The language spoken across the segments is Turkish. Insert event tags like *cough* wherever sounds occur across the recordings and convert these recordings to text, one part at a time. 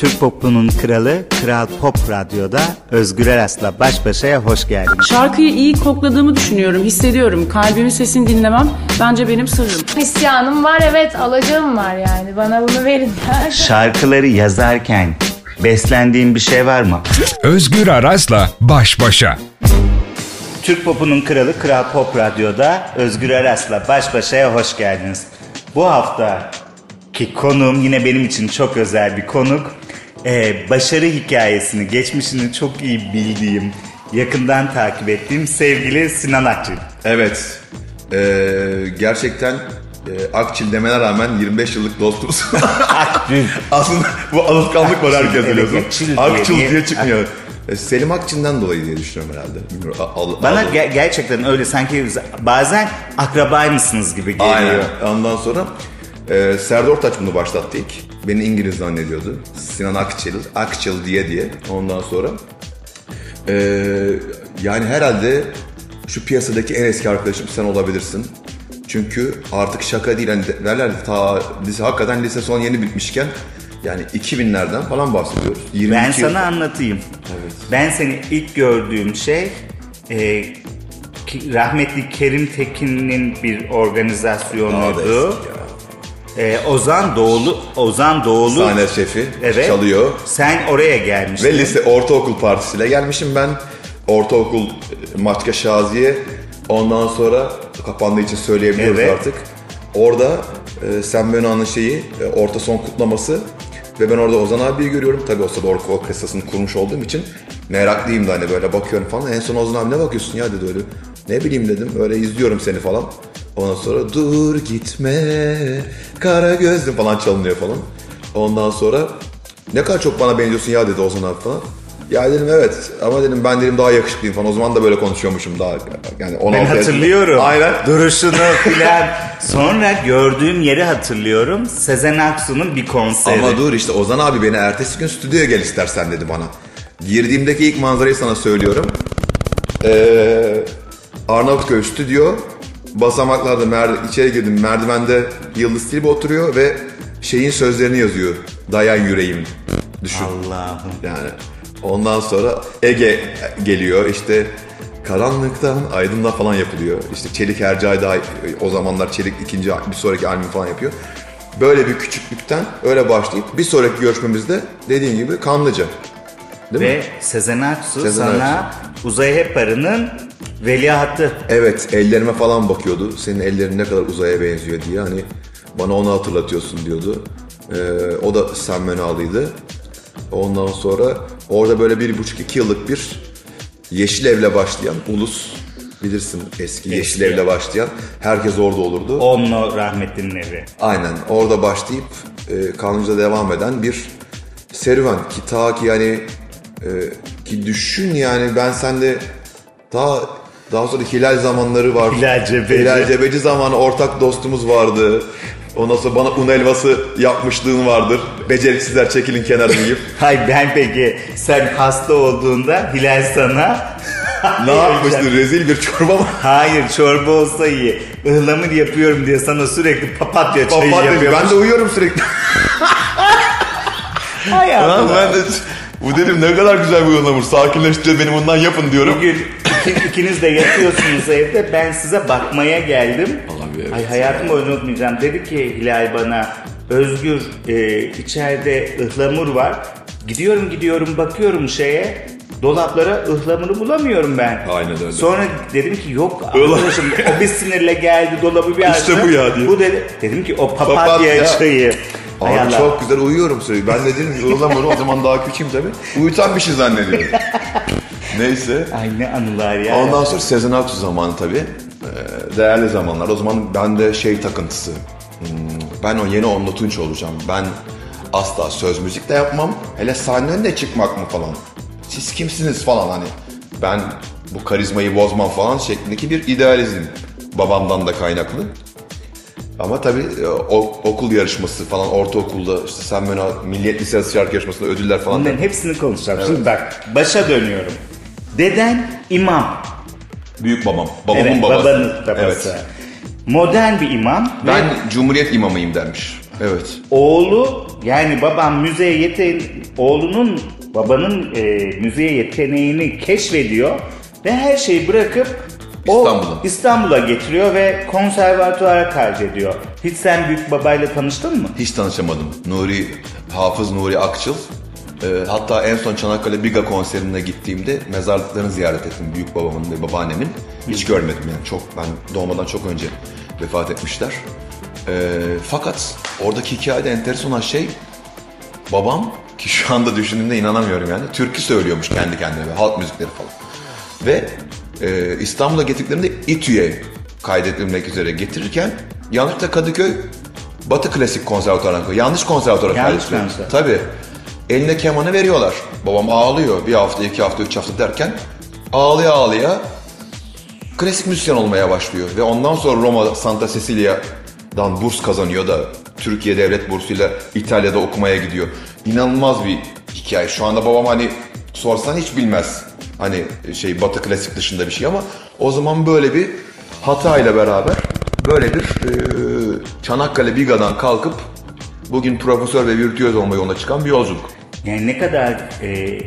Türk popunun kralı Kral Pop Radyo'da Özgür Eras'la baş başaya hoş geldiniz. Şarkıyı iyi kokladığımı düşünüyorum, hissediyorum. Kalbimin sesini dinlemem bence benim sırrım. İsyanım var evet alacağım var yani bana bunu verin. *laughs* Şarkıları yazarken beslendiğin bir şey var mı? Özgür Araz'la baş başa. Türk popunun kralı Kral Pop Radyo'da Özgür Eras'la baş başaya hoş geldiniz. Bu hafta ki konuğum yine benim için çok özel bir konuk. Ee, başarı hikayesini, geçmişini çok iyi bildiğim, yakından takip ettiğim sevgili Sinan Akçıl. Evet. Ee, gerçekten e, Akçil demene rağmen 25 yıllık dostuz. *laughs* Akçıl. Aslında bu alışkanlık var herkes Evet, biliyorsun. Akçil diye diye çıkmıyor. E, Selim Akçil'den dolayı diye düşünüyorum herhalde. Bilmiyorum. Al- al- Bana al- ge- gerçekten öyle sanki bazen akrabaymışsınız gibi geliyor. Aynen. Ondan sonra e, Serdar Ortaç bunu başlattı ilk. Beni İngiliz zannediyordu. Sinan Akçıl, Akçıl diye diye. Ondan sonra e, yani herhalde şu piyasadaki en eski arkadaşım sen olabilirsin. Çünkü artık şaka değil. Hani derler ta lise, hakikaten lise son yeni bitmişken yani 2000'lerden falan bahsediyoruz. 22 Ben yıl- sana anlatayım. Ben seni ilk gördüğüm şey e, rahmetli Kerim Tekin'in bir organizasyonuydu. Eski ya. E, Ozan Doğulu, Ozan Doğulu. Sahne şefi Evet. çalıyor. Sen oraya gelmiştin. Ve lise ortaokul partisiyle gelmişim ben. Ortaokul e, Maçka Şaziye. Ondan sonra kapandığı için söyleyebiliyoruz Evet. artık. Orada e, Sen Bena'nın şeyi, e, orta son kutlaması. Ve ben orada Ozan abiyi görüyorum. Tabii o sırada orka orkestrasını kurmuş olduğum için meraklıyım da hani böyle bakıyorum falan. En son Ozan abi ne bakıyorsun ya dedi öyle. Ne bileyim dedim öyle izliyorum seni falan. Ondan sonra dur gitme kara gözlüm falan çalınıyor falan. Ondan sonra ne kadar çok bana benziyorsun ya dedi Ozan abi falan. Ya dedim evet ama dedim ben dedim daha yakışıklıyım falan. O zaman da böyle konuşuyormuşum daha yani 16 Ben yaşında. hatırlıyorum. Aynen. Duruşunu *laughs* filan. Sonra gördüğüm yeri hatırlıyorum. Sezen Aksu'nun bir konseri. Ama dur işte Ozan abi beni ertesi gün stüdyoya gel istersen dedi bana. Girdiğimdeki ilk manzarayı sana söylüyorum. Ee, Arnavutköy stüdyo. Basamaklarda mer- içeri girdim. Merdivende Yıldız Tilbe oturuyor ve şeyin sözlerini yazıyor. Dayan yüreğim. Düşün. Allah'ım. Yani ondan sonra Ege geliyor işte karanlıktan aydınlığa falan yapılıyor. İşte Çelik Hercai da o zamanlar Çelik ikinci bir sonraki albüm falan yapıyor. Böyle bir küçüklükten öyle başlayıp bir sonraki görüşmemizde dediğin gibi Kanlıca. Değil Ve mi? Sezen Aksu Sezen sana Uzay Heparı'nın veliahtı. Evet ellerime falan bakıyordu. Senin ellerin ne kadar uzaya benziyor diye hani bana onu hatırlatıyorsun diyordu. Ee, o da Sen Menalıydı. Ondan sonra orada böyle bir buçuk iki yıllık bir Yeşil Ev'le başlayan ulus bilirsin eski Yeşil Ev'le başlayan herkes orada olurdu. Onunla rahmetlinin evi. Aynen orada başlayıp e, Kanlıca'da devam eden bir serüven ki ta ki yani e, ki düşün yani ben sende daha daha sonra Hilal zamanları var. Hilal Cebeci. Hilal Cebeci zamanı ortak dostumuz vardı. Ondan sonra bana un helvası yapmışlığın vardır. Beceriksizler çekilin kenara deyip. *laughs* Hay ben peki sen hasta olduğunda Hilal sana *laughs* ne yapmıştı? Rezil bir çorba mı? Hayır çorba olsa iyi. Ihlamur yapıyorum diye sana sürekli papatya çayı Papatya. yapıyor. Ben de uyuyorum sürekli. *laughs* Hay Lan Allah. ben de bu dedim ne kadar güzel bir ıhlamur. Sakinleştiriyor beni bundan yapın diyorum. Bugün iki- ikiniz de yatıyorsunuz evde. Ben size bakmaya geldim. Olabilir, evet. Ay hayatım boyunca unutmayacağım. Dedi ki Hilal bana Özgür e, içeride ıhlamur var. Gidiyorum gidiyorum bakıyorum şeye. Dolaplara ıhlamuru bulamıyorum ben. Aynen öyle. Sonra dedim ki yok arkadaşım o bir sinirle geldi dolabı bir açtı. İşte bu ya diye. Bu dedi. Dedim ki o papatya, Papatya. çayı. Hay Abi Allah. çok güzel uyuyorum sürekli. Ben de dedim ki o zaman o zaman daha küçüğüm tabii. Uyutan bir şey zannediyorum. *laughs* Neyse. Ay ne anılar ya. Ondan sonra Sezen Aksu zamanı tabii. Ee, değerli zamanlar. O zaman bende şey takıntısı. Hmm, Ben o yeni Onlu Tunç olacağım. Ben asla söz müzik de yapmam. Hele sahne önüne çıkmak mı falan. Siz kimsiniz falan hani. Ben bu karizmayı bozmam falan şeklindeki bir idealizm. Babamdan da kaynaklı. Ama tabii e, o- okul yarışması falan ortaokulda işte sen bana Milliyet Lisesi şarkı yarışmasında ödüller falan. Bunların hepsini konuşacağım. Şimdi bak başa dönüyorum. Deden imam. Büyük babam. Babamın evet, babası. babanın babası. Evet. Modern bir imam. Ben ve Cumhuriyet imamıyım dermiş. Evet. oğlu Yani babam müziğe yeten oğlunun babanın e, müziğe yeteneğini keşfediyor ve her şeyi bırakıp İstanbul'a. İstanbul'a getiriyor ve konservatuara kaydediyor. Hiç sen büyük babayla tanıştın mı? Hiç tanışamadım. Nuri, Hafız Nuri Akçıl. Ee, hatta en son Çanakkale Biga konserine gittiğimde mezarlıklarını ziyaret ettim. Büyük babamın ve babaannemin. Hiç görmedim yani. Çok ben doğmadan çok önce vefat etmişler. Ee, fakat oradaki hikayede enteresan olan şey babam ki şu anda düşündüğümde inanamıyorum yani. Türkü söylüyormuş kendi kendine ve halk müzikleri falan. Ve e, İstanbul'a getirdiklerinde İTÜ'ye kaydedilmek üzere getirirken yanlışlıkla Kadıköy Batı Klasik Konservatuvarı'na koyuyor. Yanlış konservatuvara Yanlış kaydediliyor. konser. Tabii. Eline kemanı veriyorlar. Babam ağlıyor bir hafta, iki hafta, üç hafta derken ağlaya ağlaya klasik müzisyen olmaya başlıyor. Ve ondan sonra Roma Santa Cecilia'dan burs kazanıyor da Türkiye Devlet Bursu'yla İtalya'da okumaya gidiyor. İnanılmaz bir hikaye. Şu anda babam hani sorsan hiç bilmez. Hani şey Batı klasik dışında bir şey ama o zaman böyle bir hatayla beraber böyle bir e, Çanakkale Biga'dan kalkıp bugün profesör ve virtüöz olma yoluna çıkan bir yolculuk. Yani ne kadar e,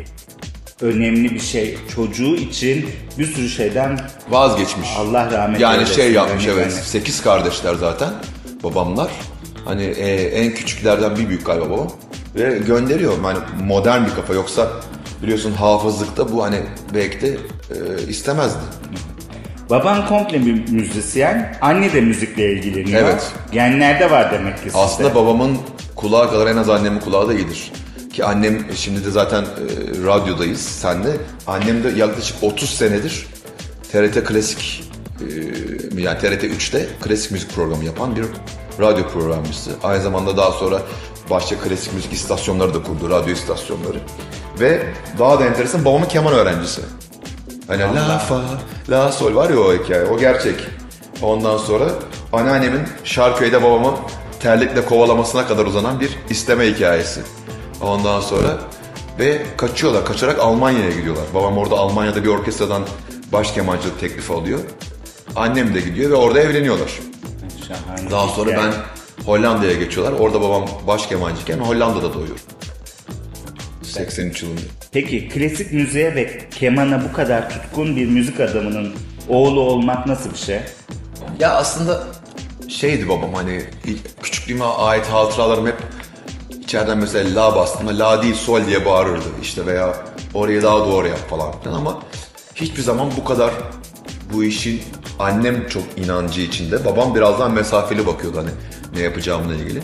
önemli bir şey çocuğu için bir sürü şeyden Vazgeçmiş. Allah rahmet Yani eylesin. şey yapmış Yani evet. yani. Sekiz kardeşler zaten babamlar. Hani e, en küçüklerden bir büyük galiba babam. Ve gönderiyor yani modern bir kafa yoksa biliyorsun hafızlıkta bu hani belki de e, istemezdi. Baban komple bir müzisyen, anne de müzikle ilgileniyor. Evet. Genlerde var demek ki sizde. Aslında babamın kulağı kadar en az annemin kulağı da iyidir. Ki annem şimdi de zaten e, radyodayız senle. Annem de yaklaşık 30 senedir TRT Klasik e, yani TRT 3'te klasik müzik programı yapan bir radyo programcısı. Aynı zamanda daha sonra başka klasik müzik istasyonları da kurdu, radyo istasyonları. Ve daha da enteresan babamın keman öğrencisi. Hani la fa, la sol var ya o hikaye, o gerçek. Ondan sonra anneannemin Şarköy'de babamın terlikle kovalamasına kadar uzanan bir isteme hikayesi. Ondan sonra ve kaçıyorlar, kaçarak Almanya'ya gidiyorlar. Babam orada Almanya'da bir orkestradan baş kemancılık teklifi alıyor. Annem de gidiyor ve orada evleniyorlar. Şahane Daha sonra ben Hollanda'ya geçiyorlar. Orada babam baş kemancıyken Hollanda'da doğuyor. 83 yılında. Peki klasik müziğe ve kemana bu kadar tutkun bir müzik adamının oğlu olmak nasıl bir şey? Ya aslında şeydi babam hani küçüklüğüme ait hatıralarım hep içeriden mesela la bastığımda la değil sol diye bağırırdı işte veya orayı daha doğru yap falan ama hiçbir zaman bu kadar bu işin annem çok inancı içinde babam birazdan mesafeli bakıyordu hani ne yapacağımla ilgili.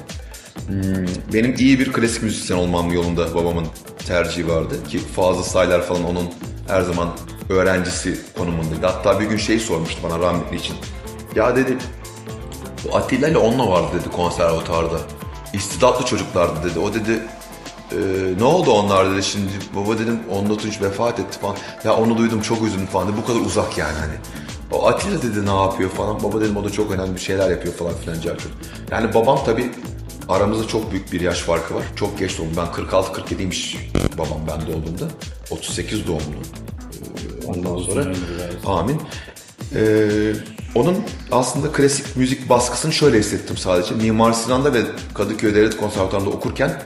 Hmm, benim iyi bir klasik müzisyen olmam yolunda babamın tercihi vardı ki Fazıl Saylar falan onun her zaman öğrencisi konumundaydı. Hatta bir gün şey sormuştu bana rahmetli için. Ya dedi bu Atilla ile onunla vardı dedi konservatuarda. İstidatlı çocuklardı dedi. O dedi "Ee, ne oldu onlar dedi şimdi baba dedim 14 Tunç vefat etti falan. Ya onu duydum çok üzüldüm falan dedi. Bu kadar uzak yani hani. O Atilla dedi ne yapıyor falan. Baba dedim o da çok önemli bir şeyler yapıyor falan filan Cerçur. Yani babam tabii aramızda çok büyük bir yaş farkı var. Çok geç doğdum. Ben 46-47'ymiş babam ben doğduğumda. 38 doğumlu. Ee, Ondan sonra amin. Ee, onun aslında klasik müzik baskısını şöyle hissettim sadece. Mimar Sinan'da ve Kadıköy Devlet Konservatuvarı'nda okurken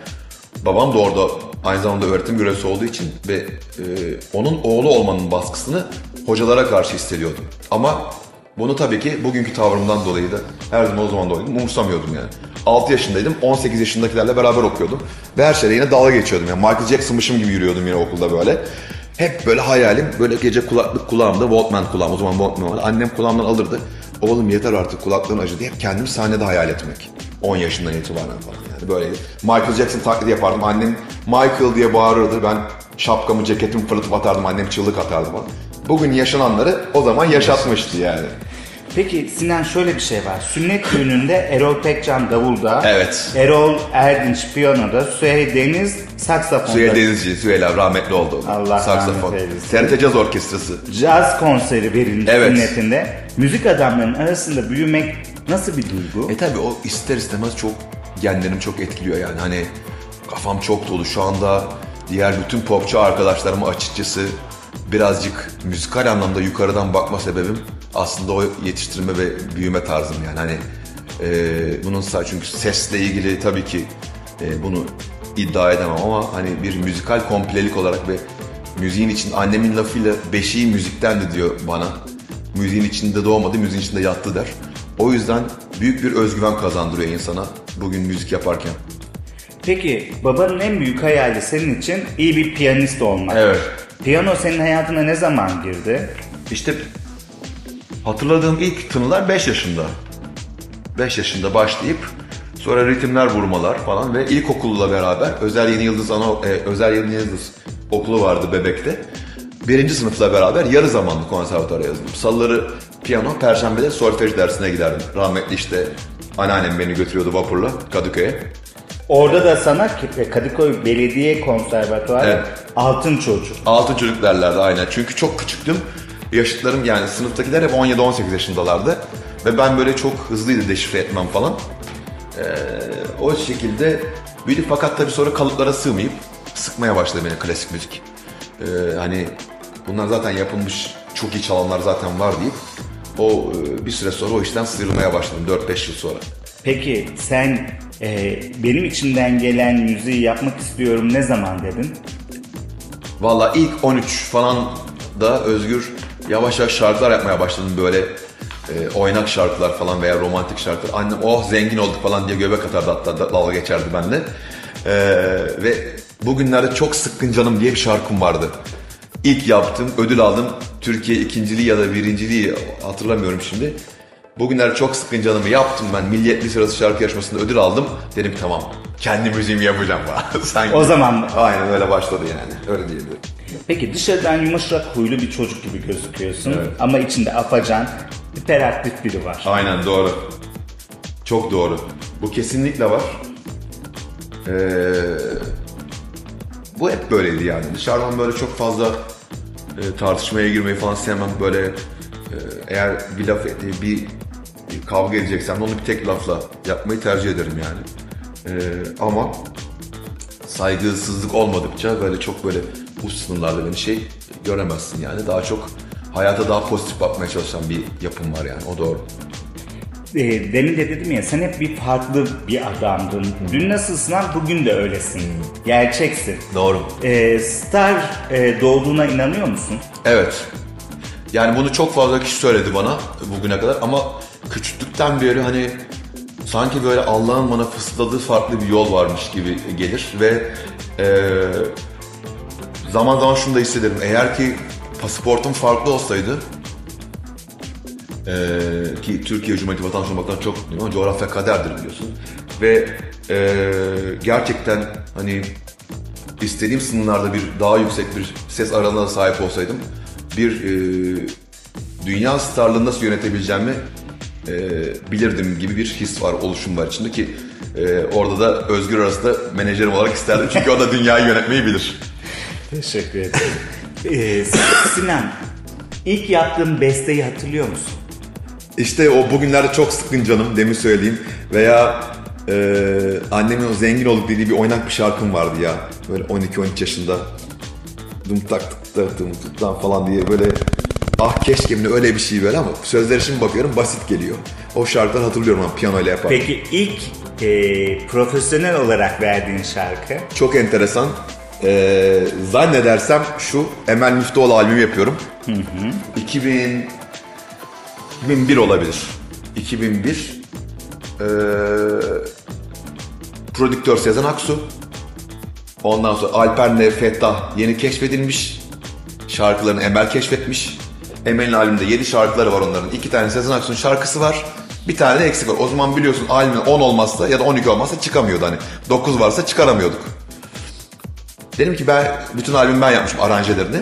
babam da orada aynı zamanda öğretim görevlisi olduğu için ve e, onun oğlu olmanın baskısını hocalara karşı hissediyordum. Ama bunu tabii ki bugünkü tavrımdan dolayı da her zaman o zaman dolayı umursamıyordum yani. 6 yaşındaydım, 18 yaşındakilerle beraber okuyordum. Ve her şeyle yine dalga geçiyordum. Yani Michael Jackson'mışım gibi yürüyordum yine okulda böyle. Hep böyle hayalim, böyle gece kulaklık kulağımda, Walkman kulağım, o zaman Walkman vardı. Annem kulağımdan alırdı. Oğlum yeter artık kulakların acı diye hep kendimi sahnede hayal etmek. 10 yaşından itibaren falan yani böyle. Michael Jackson taklidi yapardım. Annem Michael diye bağırırdı. Ben şapkamı, ceketimi fırlatıp atardım. Annem çığlık atardı falan. Bugün yaşananları o zaman yaşatmıştı yani. Peki Sinan şöyle bir şey var. Sünnet düğününde Erol Pekcan davulda, Evet. Erol Erdinç piyanoda, Süheyl Deniz saksafonda. Süheyl Denizci, Süheyl abi rahmetli oldu. Allah Saksafon. rahmet eylesin. TRT Caz Orkestrası. Caz konseri verildi Evet. sünnetinde. Müzik adamlarının arasında büyümek nasıl bir duygu? E tabi o ister istemez çok genlerim çok etkiliyor yani hani kafam çok dolu şu anda diğer bütün popçu arkadaşlarıma açıkçası birazcık müzikal anlamda yukarıdan bakma sebebim aslında o yetiştirme ve büyüme tarzım yani hani e, bunun sadece çünkü sesle ilgili tabii ki e, bunu iddia edemem ama hani bir müzikal komplelik olarak ve müziğin için annemin lafıyla beşiği müziktendi diyor bana. Müziğin içinde doğmadı, müziğin içinde yattı der. O yüzden büyük bir özgüven kazandırıyor insana bugün müzik yaparken. Peki babanın en büyük hayali senin için iyi bir piyanist olmak. Evet. Piyano senin hayatına ne zaman girdi? İşte hatırladığım ilk tınılar 5 yaşında. 5 yaşında başlayıp sonra ritimler vurmalar falan ve ilkokulla beraber Özel Yeni Yıldız ana e, Özel Yeni Yıldız okulu vardı bebekte. Birinci sınıfla beraber yarı zamanlı konservatuara yazıldım. Salıları piyano, perşembede solfej dersine giderdim. Rahmetli işte anneannem beni götürüyordu vapurla Kadıköy'e. Orada da sana Kadıköy Belediye Konservatuarı Evet. Altın Çocuk. Altın çocuk derlerdi aynen. Çünkü çok küçüktüm. Yaşıtlarım yani sınıftakiler hep 17-18 yaşındalardı. Ve ben böyle çok hızlıydı deşifre etmem falan. Ee, o şekilde büyüdük fakat tabii sonra kalıplara sığmayıp sıkmaya başladı beni klasik müzik. Ee, hani bunlar zaten yapılmış çok iyi çalanlar zaten var deyip o e, bir süre sonra o işten sıyrılmaya başladım 4-5 yıl sonra. Peki sen e, benim içimden gelen müziği yapmak istiyorum ne zaman dedin? Valla ilk 13 falan da Özgür yavaş yavaş şarkılar yapmaya başladım böyle e, oynak şarkılar falan veya romantik şarkılar. Annem oh zengin olduk falan diye göbek atardı hatta da- dalga geçerdi benimle. E, ve bugünlerde çok sıkkın canım diye bir şarkım vardı. İlk yaptım, ödül aldım. Türkiye ikinciliği ya da birinciliği hatırlamıyorum şimdi. Bugünlerde çok sıkkın canımı yaptım ben. Milliyetli sırası şarkı yarışmasında ödül aldım. Dedim tamam kendi müziğimi yapacağım. *laughs* Sanki. O zaman- Aynen öyle başladı yani. Öyle diyebilirim. Peki dışarıdan yumuşak huylu bir çocuk gibi gözüküyorsun Evet. ama içinde afacan, hiperaktif biri var. Aynen doğru. Çok doğru. Bu kesinlikle var. Ee, bu hep böyleydi yani. Dışarıdan böyle çok fazla e, tartışmaya girmeyi falan sevmem. Böyle e, eğer bir laf e, bir kavga edeceksem de onu bir tek lafla yapmayı tercih ederim yani. Ee, ama saygısızlık olmadıkça böyle çok böyle uç sınırlarda beni şey göremezsin yani. Daha çok hayata daha pozitif bakmaya çalışan bir yapım var yani. O doğru. E, demin de dedim ya sen hep bir farklı bir adamdın. Dün nasılsın lan bugün de öylesin. Gerçeksin. Doğru. E, star e, doğduğuna inanıyor musun? Evet. Yani bunu çok fazla kişi söyledi bana bugüne kadar ama küçüklükten beri hani sanki böyle Allah'ın bana fısıldadığı farklı bir yol varmış gibi gelir ve eee, zaman zaman şunu da hissederim. Eğer ki pasaportum farklı olsaydı eee, ki Türkiye Cumhuriyeti vatandaşı olmaktan çok mutluyum ama coğrafya kaderdir biliyorsun. Ve eee, gerçekten hani istediğim sınırlarda bir daha yüksek bir ses aralığına sahip olsaydım bir eee, dünya starlığını nasıl yönetebileceğimi eee, bilirdim gibi bir his var, oluşum var içinde ki eee, orada da Özgür arasında menajerim olarak isterdim çünkü o da dünyayı yönetmeyi bilir. Teşekkür ederim. e, Sinan, ilk yaptığın besteyi hatırlıyor musun? İşte o bugünlerde çok sıkın canım demin söyleyeyim veya eee, annemin o zengin olduk dediği bir oynak bir şarkım vardı ya böyle 12-13 yaşında dım tak tak dım tuttan falan diye böyle ah keşke mi öyle bir şey böyle ama sözleri şimdi bakıyorum basit geliyor. O şarkıları hatırlıyorum ama piyano ile yapardım. Peki ilk e, profesyonel olarak verdiğin şarkı? Çok enteresan. Ee, zannedersem şu Emel Müftüoğlu albümü yapıyorum. 2000 2001 olabilir. 2001 ee, prodüktör Sezen Aksu. Ondan sonra Alper'le Fettah yeni keşfedilmiş. Şarkılarını Emel keşfetmiş. Emel'in albümünde 7 şarkıları var onların. 2 tane Sezen Aksu'nun şarkısı var. Bir tane de eksik var. O zaman biliyorsun albümün 10 olmazsa ya da 12 olmazsa çıkamıyordu hani. 9 varsa çıkaramıyorduk. Dedim ki ben bütün albümü ben yapmışım aranjelerini.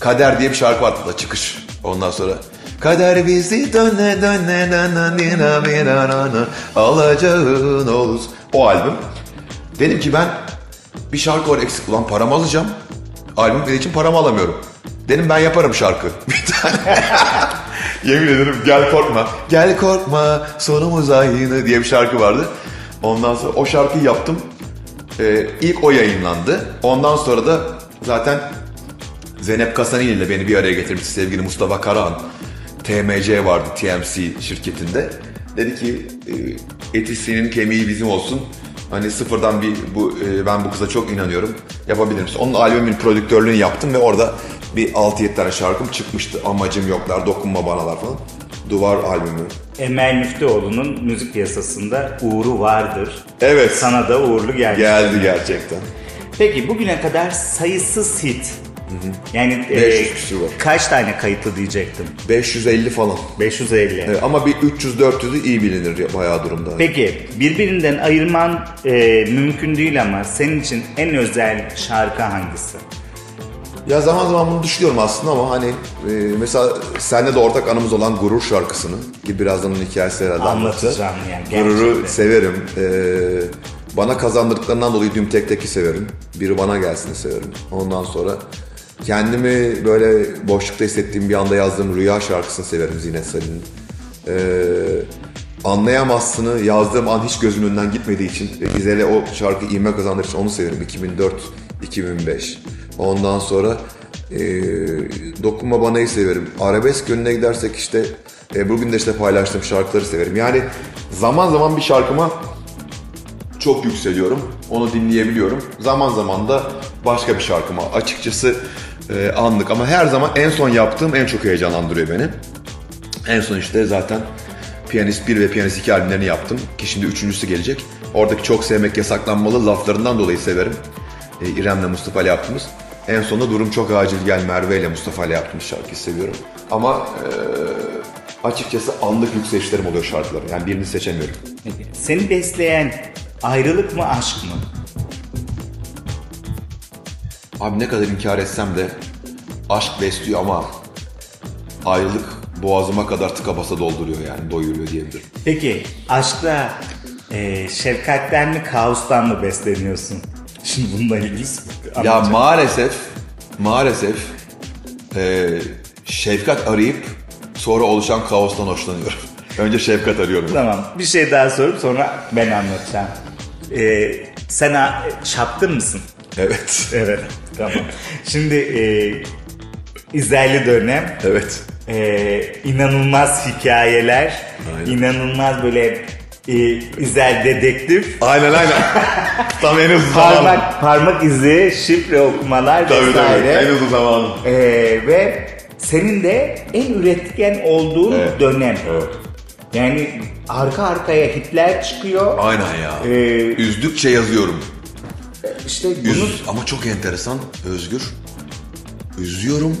Kader diye bir şarkı vardı da çıkış. Ondan sonra Kader bizi döne döne döne nina mina nana alacağın olur. O albüm. Dedim ki ben bir şarkı var eksik ulan paramı alacağım. Albüm için paramı alamıyorum. Dedim ben yaparım şarkı. *laughs* Bir tane. *laughs* Yemin ederim gel korkma. Gel korkma sonumuz aynı diye bir şarkı vardı. Ondan sonra o şarkıyı yaptım. Ee, ilk o yayınlandı. Ondan sonra da zaten Zeynep Kasanini ile beni bir araya getirmiş sevgili Mustafa Karahan. TMC vardı TMC şirketinde. Dedi ki e, eti senin kemiği bizim olsun. Hani sıfırdan bir bu e, ben bu kıza çok inanıyorum. Yapabilir misin? Onun albümün prodüktörlüğünü yaptım ve orada bir 6-7 tane şarkım çıkmıştı. Amacım yoklar, dokunma banalar falan. Duvar albümü. Emel Müftüoğlu'nun müzik piyasasında uğru vardır. Evet. Sana da uğurlu geldi. Geldi gerçekten. Peki bugüne kadar sayısız hit. Yani e, 500 küsur var. kaç tane kayıtlı diyecektim? 550 falan. 550. Evet, ama bir 300-400'ü iyi bilinir ya, bayağı durumda. Peki birbirinden ayırman e, mümkün değil ama senin için en özel şarkı hangisi? Ya zaman zaman bunu düşünüyorum aslında ama hani e, mesela sende de ortak anımız olan Gurur şarkısını ki birazdan onun hikayesi herhalde. Anlatacağım yani, Gurur'u severim. E, bana kazandırdıklarından dolayı Düm Tek Tek'i severim. Biri bana gelsin severim. Ondan sonra kendimi böyle boşlukta hissettiğim bir anda yazdığım Rüya şarkısını severim Zinet Salih'in. E, anlayamazsını yazdığım an hiç gözümün önünden gitmediği için Gizel'e o şarkı ivme kazandırdığı için onu severim 2004-2005. Ondan sonra e, Dokunma Bana'yı severim. Arabesk yönüne gidersek işte e, bugün de işte paylaştığım şarkıları severim. Yani zaman zaman bir şarkıma çok yükseliyorum. Onu dinleyebiliyorum. Zaman zaman da başka bir şarkıma. Açıkçası e, anlık ama her zaman en son yaptığım en çok heyecanlandırıyor beni. En son işte zaten Piyanist 1 ve Piyanist 2 albümlerini yaptım. Ki şimdi üçüncüsü gelecek. Oradaki çok sevmek yasaklanmalı laflarından dolayı severim. E, İrem'le Mustafa ile yaptığımız. En sonunda Durum Çok Acil Gel Merve ile Mustafa ile yaptığımız şarkıyı seviyorum. Ama e, açıkçası anlık yükselişlerim oluyor şarkıların. Yani birini seçemiyorum. Seni besleyen ayrılık mı aşk mı? Abi ne kadar inkar etsem de aşk besliyor ama ayrılık boğazıma kadar tıka basa dolduruyor yani doyuruyor diyebilirim. Peki aşkta e, şefkatten mi kaostan mı besleniyorsun? *laughs* Şimdi bununla ilgili Ya maalesef maalesef e, şefkat arayıp sonra oluşan kaostan hoşlanıyorum. *laughs* Önce şefkat arıyorum. Tamam bir şey daha sorup sonra ben anlatacağım. E, sen şapkın mısın? Evet. Evet tamam. Şimdi e, izlerli dönem Evet. e, inanılmaz hikayeler, Aynen. inanılmaz böyle e, izel dedektif, Aynen aynen. *laughs* Tam en hızlı zamanı. parmak parmak izi, şifre okumalar Tabii tabii. vesaire. En hızlı zamanı. E, ve senin de en üretken olduğun Evet. dönem. Evet. Yani arka arkaya hitler çıkıyor. Aynen ya. Ee, Üzdükçe yazıyorum. İşte bunu Üz, ama çok enteresan Özgür. Üzüyorum.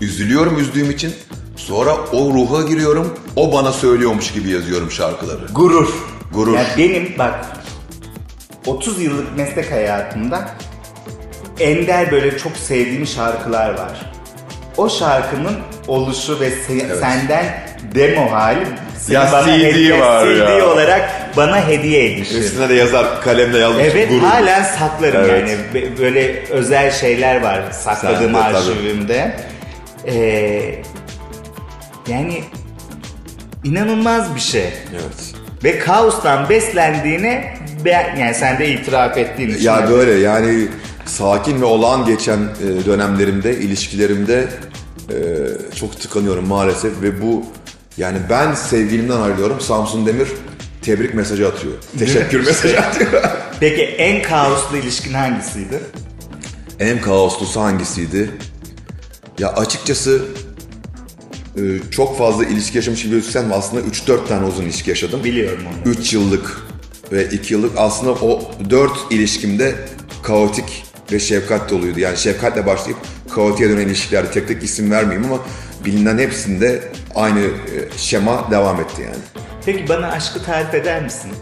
Üzülüyorum üzdüğüm için. Sonra o ruha giriyorum. O bana söylüyormuş gibi yazıyorum şarkıları. Gurur. Gurur. Ya benim bak 30 yıllık meslek hayatımda ender böyle çok sevdiğim şarkılar var. O şarkının oluşu ve se- senden demo hali Ya CD var CD ya. olarak bana hediye edişi. Üstüne de yazar kalemle yazmış. Evet gurur. halen saklarım Evet. yani böyle özel şeyler var sakladığım tabii. arşivimde. Ee, yani inanılmaz bir şey. Evet. Ve kaostan beslendiğine ben, yani sen de itiraf ettiğin için. Ya böyle yani sakin ve olağan geçen e, dönemlerimde, ilişkilerimde e, çok tıkanıyorum maalesef ve bu yani ben sevgilimden ayrılıyorum. Samsun Demir tebrik mesajı atıyor. Teşekkür *laughs* mesajı atıyor. Peki en kaoslu ilişkin hangisiydi? en kaoslusu hangisiydi? Ya açıkçası e, çok fazla ilişki yaşamış gibi gözüksem aslında 3-4 tane uzun ilişki yaşadım. Biliyorum onu. 3 yıllık ve 2 yıllık aslında o 4 ilişkimde kaotik ve şefkat doluydu. Yani şefkatle başlayıp kaotiğe dönen ilişkilerde tek tek isim vermeyeyim ama bilinen hepsinde aynı e, şema devam etti yani. Peki bana aşkı tarif eder misin?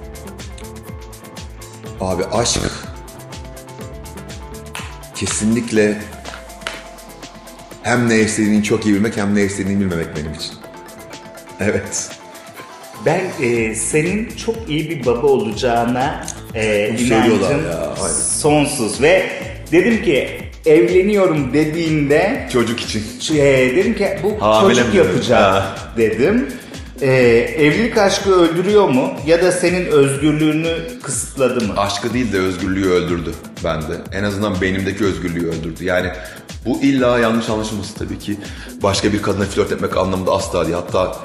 Abi aşk kesinlikle hem ne istediğini çok iyi bilmek hem ne istediğini bilmemek benim için. Evet. Ben e, senin çok iyi bir baba olacağına e, inancım ya, sonsuz ve dedim ki evleniyorum dediğinde Çocuk için. e, dedim ki bu Hamile çocuk mi yapacak Ha. dedim. E, evlilik aşkı öldürüyor mu ya da senin özgürlüğünü kısıtladı mı? Aşkı değil de özgürlüğü öldürdü bende. En azından beynimdeki özgürlüğü öldürdü. Yani bu illa yanlış anlaşılması tabii ki. Başka bir kadına flört etmek anlamında asla değil. Hatta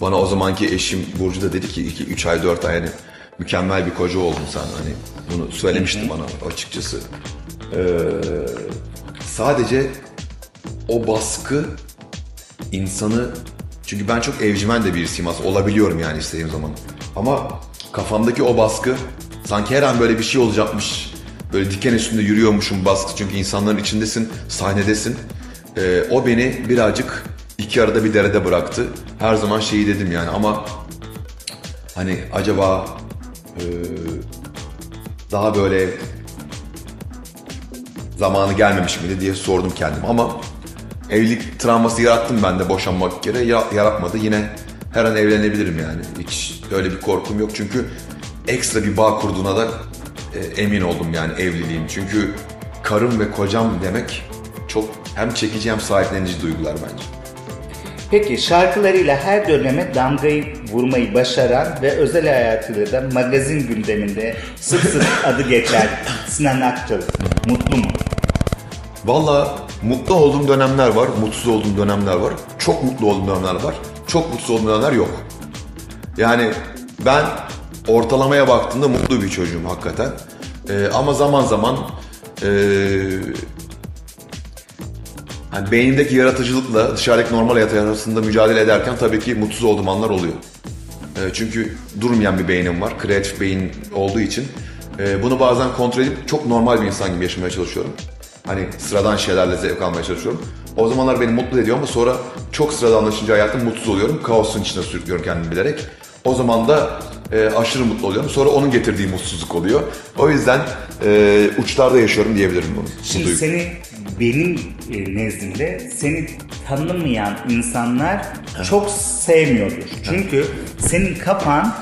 bana o zamanki eşim Burcu da dedi ki 2-3 ay 4 ay yani mükemmel bir koca oldun sen hani bunu söylemişti bana açıkçası. Ee, sadece o baskı insanı çünkü ben çok evcimen de birisiyim aslında olabiliyorum yani istediğim zaman. Ama kafamdaki o baskı sanki her an böyle bir şey olacakmış. Böyle diken üstünde yürüyormuşum baskı çünkü insanların içindesin, sahnedesin. Ee, o beni birazcık iki arada bir derede bıraktı. Her zaman şeyi dedim yani ama hani acaba e, daha böyle zamanı gelmemiş miydi diye sordum kendime ama evlilik travması yarattım ben de boşanmak kere ya- yaratmadı. Yine her an evlenebilirim yani. Hiç öyle bir korkum yok çünkü ekstra bir bağ kurduğuna da e, emin oldum yani evliliğim. Çünkü karım ve kocam demek çok hem çekici hem sahiplenici duygular bence. Peki şarkılarıyla her döneme damgayı vurmayı başaran ve özel hayatıyla da magazin gündeminde sık sık *laughs* adı geçen Sinan Akçıl mutlu mu? Valla mutlu olduğum dönemler var, mutsuz olduğum dönemler var. Çok mutlu olduğum dönemler var, çok mutsuz olduğum dönemler yok. Yani ben ortalamaya baktığımda mutlu bir çocuğum hakikaten. Ee, ama zaman zaman ee, hani beynimdeki yaratıcılıkla dışarıdaki normal hayat arasında mücadele ederken tabii ki mutsuz olduğum anlar oluyor. Ee, çünkü durmayan bir beynim var, kreatif beyin olduğu için. ee, bunu bazen kontrol edip çok normal bir insan gibi yaşamaya çalışıyorum. Hani sıradan şeylerle zevk almaya çalışıyorum. O zamanlar beni mutlu ediyor ama sonra çok sıradanlaşınca hayatım mutsuz oluyorum. Kaosun içine sürüklüyorum kendimi bilerek. O zaman da e, aşırı mutlu oluyorum. Sonra onun getirdiği mutsuzluk oluyor. O yüzden e, uçlarda yaşıyorum diyebilirim bunu. bu Şimdi duygu. seni benim e, nezdimde seni tanımayan insanlar çok sevmiyordur. Çünkü senin kafan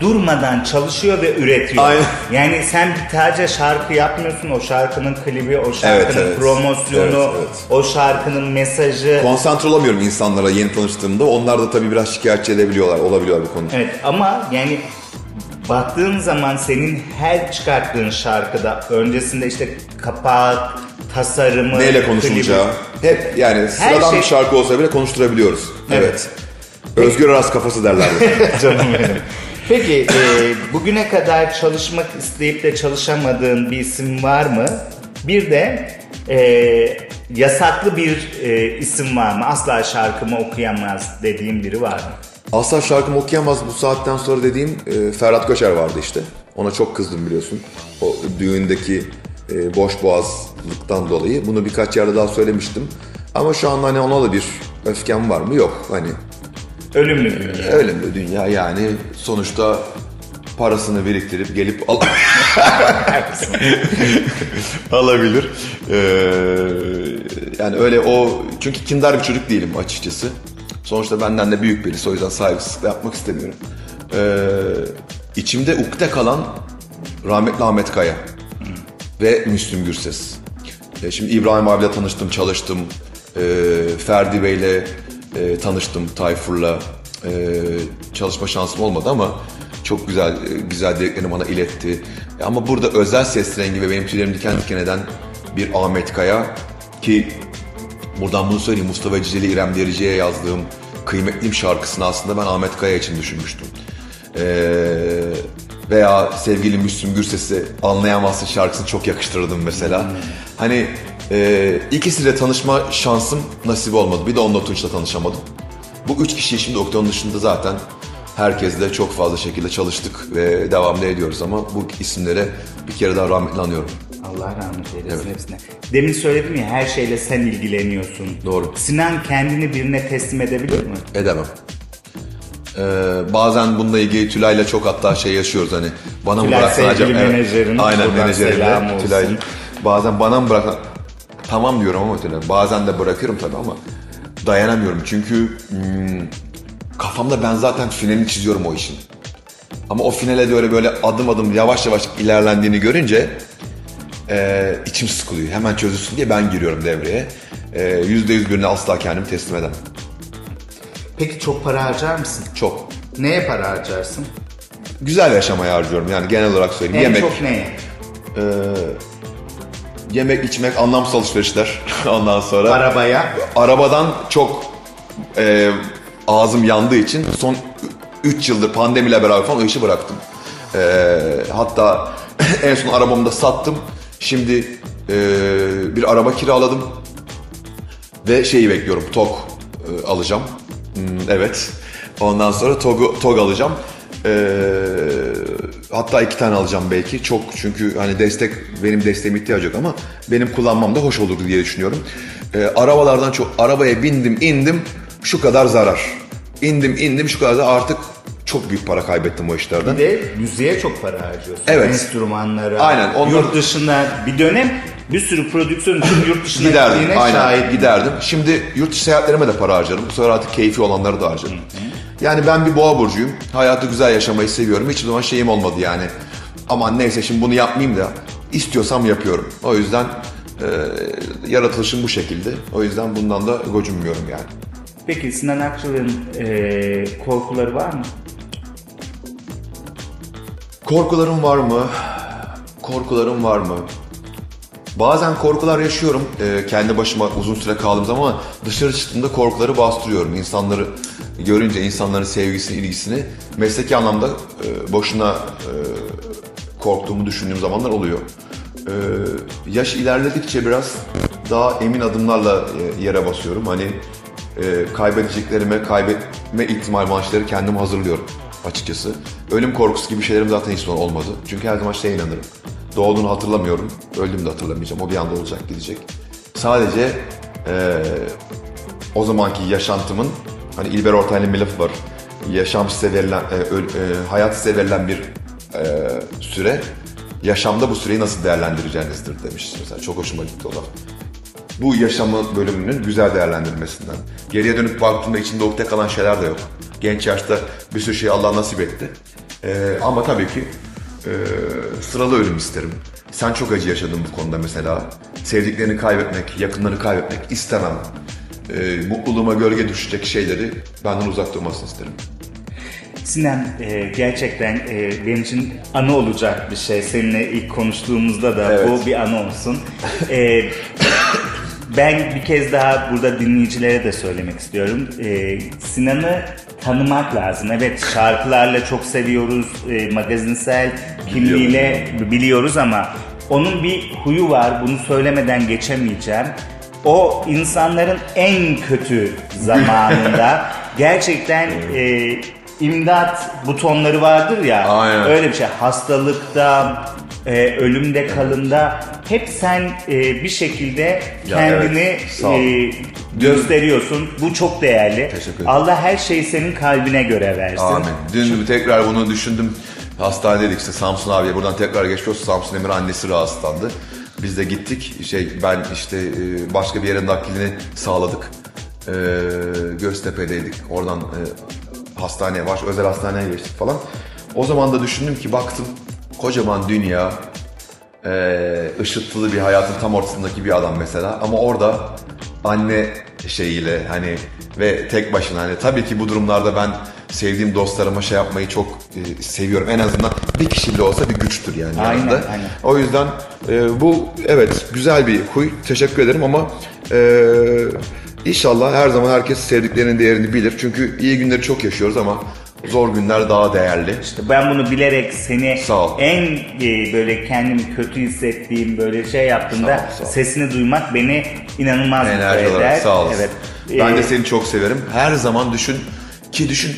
durmadan çalışıyor ve üretiyor. Aynen. Yani sen bir sadece şarkı yapmıyorsun. O şarkının klibi, o şarkının evet. promosyonu, Evet, evet. o şarkının mesajı. Konsantre olamıyorum insanlara yeni tanıştığımda. Onlar da tabii biraz şikayetçi edebiliyorlar, olabiliyor bu konuda. Evet ama yani baktığın zaman senin her çıkarttığın şarkıda öncesinde işte kapak, tasarımı, Neyle konuşulacağı. Hep yani sıradan şey- bir şarkı olsa bile konuşturabiliyoruz. Evet. Özgür Aras kafası derler. klibi. *laughs* Canım benim. Peki e, bugüne kadar çalışmak isteyip de çalışamadığın bir isim var mı? Bir de e, yasaklı bir e, isim var mı? Asla şarkımı okuyamaz dediğim biri var mı? Asla şarkımı okuyamaz bu saatten sonra dediğim e, Ferhat Göçer vardı işte. Ona çok kızdım biliyorsun. O düğündeki e, boş boğazlıktan dolayı. Bunu birkaç yerde daha söylemiştim. Ama şu anda hani ona da bir öfkem var mı? Yok. Hani Ölümlü dünya. bir dünya yani sonuçta parasını biriktirip gelip al *laughs* alabilir. Ee, yani öyle o çünkü kindar bir çocuk değilim açıkçası. Sonuçta benden de büyük birisi o yüzden saygısızlık yapmak istemiyorum. Ee, içimde ukde kalan rahmetli Ahmet Kaya ve Müslüm Gürses. E, şimdi İbrahim abiyle tanıştım, çalıştım. E, Ferdi Bey'le e, tanıştım, Tayfur'la. E, çalışma şansım olmadı ama çok güzel e, güzel dileklerini bana iletti. E, ama burada özel ses rengi ve benim tüylerimi diken diken eden bir Ahmet Kaya ki buradan bunu söyleyeyim Mustafa Ciceli İrem Derici'ye yazdığım Kıymetliyim şarkısını aslında ben Ahmet Kaya için düşünmüştüm. Ee, veya sevgili Müslüm Gürses'i Anlayamazsın şarkısını çok yakıştırdım mesela. Hani e, ikisiyle tanışma şansım nasip olmadı. Bir de Onunla Tunç'la tanışamadım. Bu üç kişiyi şimdi Oktan'ın dışında zaten herkesle çok fazla şekilde çalıştık ve devamlı ediyoruz ama bu isimlere bir kere daha rahmetli anıyorum. Allah rahmet eylesin Evet. hepsine. Demin söyledim ya her şeyle sen ilgileniyorsun. Doğru. Sinan kendini birine teslim edebilir mi? Edemem. Ee, bazen bununla ilgili Tülay'la çok hatta şey yaşıyoruz hani bana mı Tülay bıraksan sevgili acaba? Evet. menajerin, Aynen buradan menajerimle. Tülay. Bazen bana mı bıraksan tamam diyorum ama Tülay. Bazen de bırakıyorum tabii ama dayanamıyorum çünkü hmm, kafamda ben zaten finalini çiziyorum o işin. Ama o finale öyle böyle adım adım yavaş yavaş ilerlendiğini görünce e, içim sıkılıyor. Hemen çözülsün diye ben giriyorum devreye. Yüzde yüz birine asla kendimi teslim edemem. Peki çok para harcar mısın? Çok. Neye para harcarsın? güzel yaşamaya harcıyorum yani genel olarak söyleyeyim. En yemek, çok neye? Yemek, içmek, anlamsız alışverişler *laughs* ondan sonra. Arabaya. Arabadan çok e, ağzım yandığı için son 3 yıldır pandemiyle beraber falan o işi bıraktım. Ee, hatta *laughs* en son arabamı da sattım. Şimdi e, bir araba kiraladım. Ve şeyi bekliyorum. TOG e, alacağım. Hmm, evet. Ondan sonra TOG, TOG alacağım. Ee, hatta iki tane alacağım belki. Çok çünkü hani destek benim desteğime ihtiyacı yok ama benim kullanmam da hoş olur diye düşünüyorum. Ee, arabalardan çok arabaya bindim indim şu kadar zarar. İndim indim şu kadar zarar. artık çok büyük para kaybettim o işlerden. Bir de müziğe çok para harcıyorsun. Evet. Enstrümanlara. Aynen, onlar- Yurt dışına bir dönem bir sürü prodüksiyon için yurt dışına Giderdim aynen şahit. giderdim. Şimdi yurt dışı seyahatlerime de para harcarım. Bu sefer artık keyfi olanları da harcarım. Yani ben bir boğa burcuyum. Hayatı güzel yaşamayı seviyorum. Hiçbir zaman şeyim olmadı yani. Aman neyse şimdi bunu yapmayayım da istiyorsam yapıyorum. O yüzden e, yaratılışım bu şekilde. O yüzden bundan da gocunmuyorum yani. Peki Sinan Akçıl'ın e, korkuları var mı? Korkularım var mı? Korkularım var mı? Bazen korkular yaşıyorum e, kendi başıma uzun süre kaldığım zaman ama dışarı çıktığımda korkuları bastırıyorum. İnsanları görünce insanların sevgisini, ilgisini mesleki anlamda e, boşuna e, korktuğumu düşündüğüm zamanlar oluyor. E, yaş ilerledikçe biraz daha emin adımlarla e, yere basıyorum. Hani e, kaybedeceklerime, kaybetme ihtimal maçları kendim hazırlıyorum açıkçası. Ölüm korkusu gibi şeylerim zaten hiç olmadı. Çünkü her zaman şeye inanırım. Doğduğunu hatırlamıyorum, öldüğümü de hatırlamayacağım. O bir anda olacak, gidecek. Sadece e, o zamanki yaşantımın, hani İlber Ortaylı'nın bir lafı var. Yaşam size verilen, e, öl- e, hayat size verilen bir e, süre. Yaşamda bu süreyi nasıl değerlendireceğinizdir demiş. Mesela çok hoşuma gitti o laf bu yaşamın bölümünün güzel değerlendirilmesinden. Geriye dönüp baktığımda içinde ukde kalan şeyler de yok. Genç yaşta bir sürü şey Allah nasip etti. Ee, ama tabii ki e, sıralı ölüm isterim. Sen çok acı yaşadın bu konuda mesela. Sevdiklerini kaybetmek, yakınlarını kaybetmek istemem. Ee, mutluluğuma gölge düşecek şeyleri benden uzak durmasını isterim. Sinan e, gerçekten e, benim için anı olacak bir şey. Seninle ilk konuştuğumuzda da Evet. bu bir anı olsun. *laughs* E, ben bir kez daha burada dinleyicilere de söylemek istiyorum. E, Sinan'ı tanımak lazım. Evet şarkılarla çok seviyoruz. E, magazinsel kimliğiyle biliyoruz ama onun bir huyu var. Bunu söylemeden geçemeyeceğim. O insanların en kötü *laughs* zamanında gerçekten e, imdat butonları vardır ya. Aynen. Öyle bir şey. Hastalıkta, e, ölümde, kalımda hep sen e, bir şekilde kendini evet, sağ ol. e, gösteriyorsun. Bu çok değerli. Teşekkür ederim. Allah her şeyi senin kalbine göre versin. Amin. Dün tekrar bunu düşündüm. Hastanedeydik işte Samsun abiye buradan tekrar geçmiş olsun. Samsun Emir annesi rahatsızlandı. Biz de gittik. Şey ben işte e, başka bir yere naklini sağladık. E, Göztepe'deydik. Oradan e, hastaneye, baş özel hastaneye geçtik falan. O zaman da düşündüm ki baktım kocaman dünya e, ışıltılı bir hayatın tam ortasındaki bir adam mesela ama orada anne şeyiyle hani ve tek başına hani tabii ki bu durumlarda ben sevdiğim dostlarıma şey yapmayı çok e, seviyorum. En azından bir kişi bile olsa bir güçtür yani. Aynen, yanında. aynen. O yüzden e, bu evet güzel bir huy. Teşekkür ederim ama e, inşallah her zaman herkes sevdiklerinin değerini bilir. Çünkü iyi günleri çok yaşıyoruz ama zor günler daha değerli. Ben bunu bilerek seni Sağ ol. en e, böyle kendimi kötü hissettiğim böyle şey yaptığımda Sağ ol, sağ ol. sesini duymak beni inanılmaz mutlu Enerji eder. olarak sağ olasın. Evet. Ben de Ee, seni çok severim. Her zaman düşün ki düşün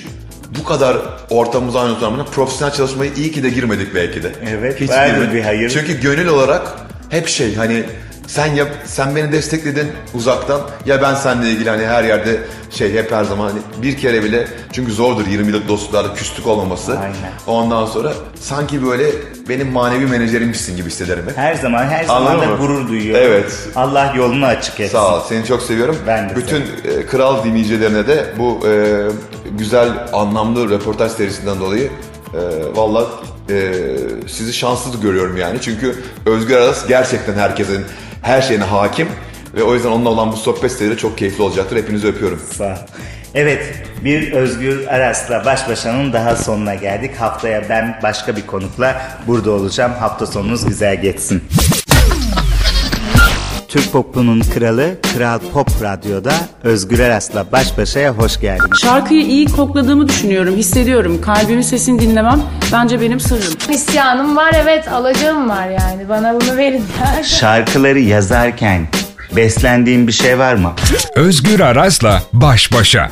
bu kadar ortamımıza aynı zamanda profesyonel çalışmayı iyi ki de girmedik belki de. Evet, vardır girmedik. bir hayır. Çünkü gönül olarak hep şey hani sen yap, sen beni destekledin uzaktan ya ben seninle ilgili hani her yerde şey hep her zaman hani bir kere bile çünkü zordur 20 yıllık dostluklarda küslük olmaması. Aynen. Ondan sonra sanki böyle benim manevi menajerimmişsin gibi hissederim hep. Her zaman her zaman Anladın da mı? gurur duyuyorum. Evet. Allah yolunu açık etsin. Sağ ol. Seni çok seviyorum. Ben de Bütün e, kral dinleyicilerine de bu e, güzel, anlamlı röportaj serisinden dolayı e, valla e, sizi şanslı görüyorum yani. Çünkü Özgür Aras gerçekten herkesin her şeyine hakim ve o yüzden onunla olan bu sohbet serileri çok keyifli olacaktır. Hepinizi öpüyorum. Sağ ol. Evet, bir Özgür Aras'la baş başanın daha sonuna geldik. Haftaya ben başka bir konukla burada olacağım. Hafta sonunuz güzel geçsin. Türk popunun kralı Kral Pop Radyo'da Özgür Aras'la baş başaya hoş geldiniz. Şarkıyı iyi kokladığımı düşünüyorum, hissediyorum. Kalbimin sesini dinlemem bence benim sırrım. İsyanım var evet alacağım var yani. Bana bunu verin. *laughs* Şarkıları yazarken beslendiğin bir şey var mı? Özgür Aras'la baş başa.